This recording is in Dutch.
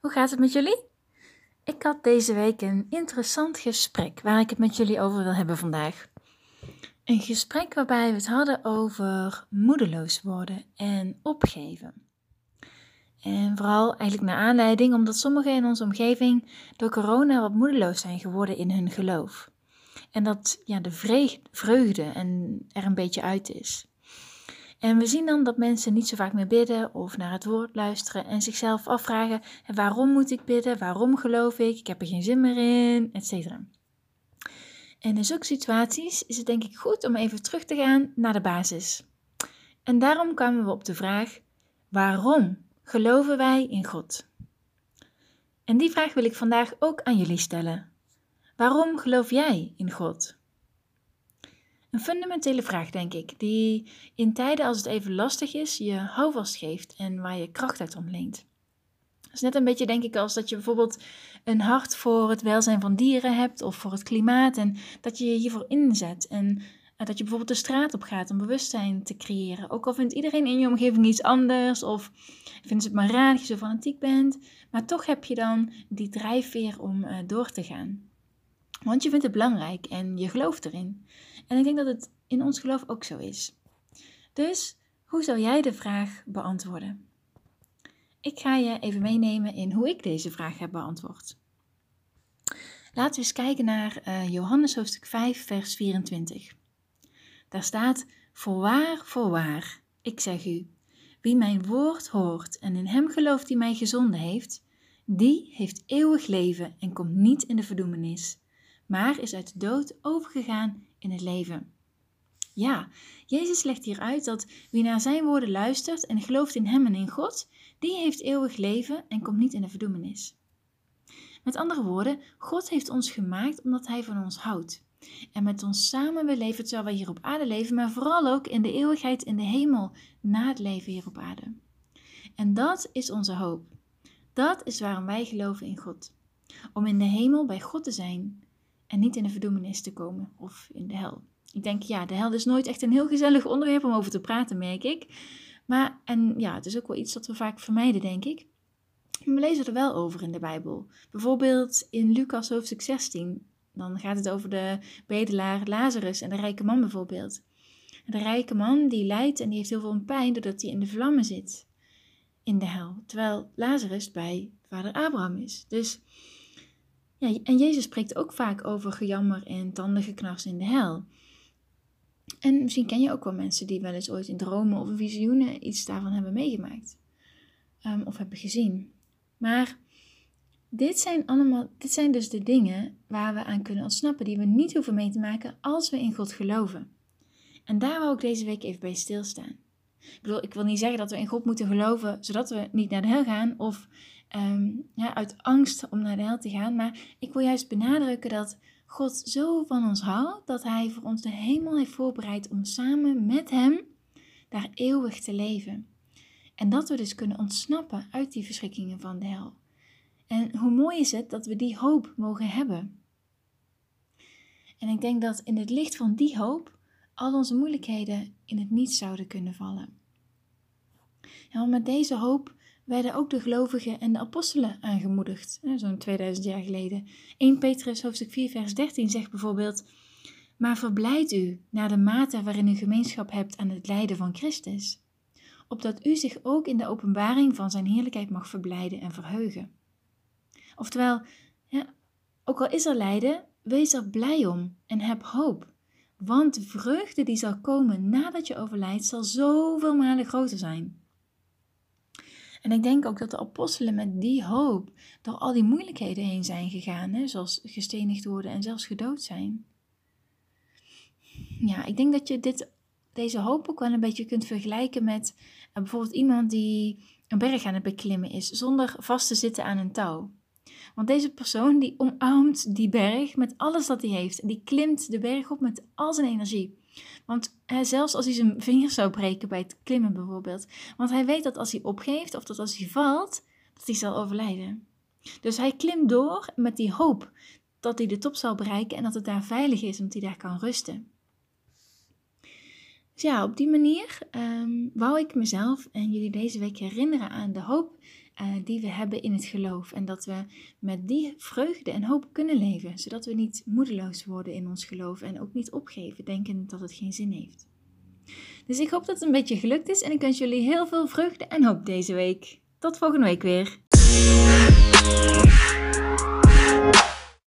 hoe gaat het met jullie? Ik had deze week een interessant gesprek waar ik het met jullie over wil hebben vandaag. Een gesprek waarbij we het hadden over moedeloos worden en opgeven. En vooral eigenlijk naar aanleiding omdat sommigen in onze omgeving door corona wat moedeloos zijn geworden in hun geloof. En dat ja, de vreugde en er een beetje uit is. En we zien dan dat mensen niet zo vaak meer bidden of naar het woord luisteren en zichzelf afvragen: waarom moet ik bidden? Waarom geloof ik? Ik heb er geen zin meer in, etc. En in zulke situaties is het denk ik goed om even terug te gaan naar de basis. En daarom kwamen we op de vraag: waarom geloven wij in God? En die vraag wil ik vandaag ook aan jullie stellen. Waarom geloof jij in God? Een fundamentele vraag, denk ik, die in tijden als het even lastig is, je houvast geeft en waar je kracht uit ontleent. Het is net een beetje, denk ik, als dat je bijvoorbeeld een hart voor het welzijn van dieren hebt of voor het klimaat en dat je je hiervoor inzet. En dat je bijvoorbeeld de straat op gaat om bewustzijn te creëren. Ook al vindt iedereen in je omgeving iets anders of vindt ze het maar raar dat je zo fanatiek bent, maar toch heb je dan die drijfveer om uh, door te gaan. Want je vindt het belangrijk en je gelooft erin. En ik denk dat het in ons geloof ook zo is. Dus hoe zou jij de vraag beantwoorden? Ik ga je even meenemen in hoe ik deze vraag heb beantwoord. Laten we eens kijken naar uh, Johannes hoofdstuk 5, vers 24. Daar staat: Voorwaar, voorwaar, ik zeg u, wie mijn woord hoort en in hem gelooft die mij gezonden heeft, die heeft eeuwig leven en komt niet in de verdoemenis, maar is uit de dood overgegaan in het leven. Ja, Jezus legt hier uit dat wie naar zijn woorden luistert en gelooft in hem en in God, die heeft eeuwig leven en komt niet in de verdoemenis. Met andere woorden, God heeft ons gemaakt omdat hij van ons houdt. En met ons samen wil leven terwijl wij hier op aarde leven, maar vooral ook in de eeuwigheid in de hemel na het leven hier op aarde. En dat is onze hoop. Dat is waarom wij geloven in God. Om in de hemel bij God te zijn en niet in de verdoemenis te komen of in de hel. Ik denk, ja, de hel is nooit echt een heel gezellig onderwerp om over te praten, merk ik. Maar, en ja, het is ook wel iets dat we vaak vermijden, denk ik. we lezen er wel over in de Bijbel. Bijvoorbeeld in Lucas hoofdstuk 16. Dan gaat het over de bedelaar Lazarus en de rijke man bijvoorbeeld. De rijke man die lijdt en die heeft heel veel pijn doordat hij in de vlammen zit in de hel. Terwijl Lazarus bij vader Abraham is. Dus ja, en Jezus spreekt ook vaak over gejammer en tandengeknars in de hel. En misschien ken je ook wel mensen die wel eens ooit in dromen of visioenen iets daarvan hebben meegemaakt. Um, of hebben gezien. Maar dit zijn, allemaal, dit zijn dus de dingen waar we aan kunnen ontsnappen, die we niet hoeven mee te maken als we in God geloven. En daar wil ik deze week even bij stilstaan. Ik bedoel, ik wil niet zeggen dat we in God moeten geloven zodat we niet naar de hel gaan of Ehm, ja, uit angst om naar de hel te gaan. Maar ik wil juist benadrukken dat God zo van ons houdt dat Hij voor ons de hemel heeft voorbereid om samen met Hem daar eeuwig te leven. En dat we dus kunnen ontsnappen uit die verschrikkingen van de hel. En hoe mooi is het dat we die hoop mogen hebben. En ik denk dat in het licht van die hoop al onze moeilijkheden in het niet zouden kunnen vallen. En met deze hoop werden ook de gelovigen en de apostelen aangemoedigd, zo'n 2000 jaar geleden. 1 Petrus hoofdstuk 4 vers 13 zegt bijvoorbeeld, maar verblijd u naar de mate waarin u gemeenschap hebt aan het lijden van Christus, opdat u zich ook in de openbaring van zijn heerlijkheid mag verblijden en verheugen. Oftewel, ook al is er lijden, wees er blij om en heb hoop. Want de vreugde die zal komen nadat je overlijdt, zal zoveel malen groter zijn. En ik denk ook dat de apostelen met die hoop door al die moeilijkheden heen zijn gegaan, hè, zoals gestenigd worden en zelfs gedood zijn. Ja, ik denk dat je dit, deze hoop ook wel een beetje kunt vergelijken met uh, bijvoorbeeld iemand die een berg aan het beklimmen is zonder vast te zitten aan een touw. Want deze persoon die omarmt die berg met alles dat hij heeft. Die klimt de berg op met al zijn energie. Want zelfs als hij zijn vingers zou breken bij het klimmen bijvoorbeeld. Want hij weet dat als hij opgeeft of dat als hij valt, dat hij zal overlijden. Dus hij klimt door met die hoop dat hij de top zal bereiken en dat het daar veilig is, omdat hij daar kan rusten. Dus ja, op die manier um, wou ik mezelf en jullie deze week herinneren aan de hoop uh, die we hebben in het geloof. En dat we met die vreugde en hoop kunnen leven, zodat we niet moedeloos worden in ons geloof en ook niet opgeven, denken dat het geen zin heeft. Dus ik hoop dat het een beetje gelukt is en ik wens jullie heel veel vreugde en hoop deze week. Tot volgende week weer.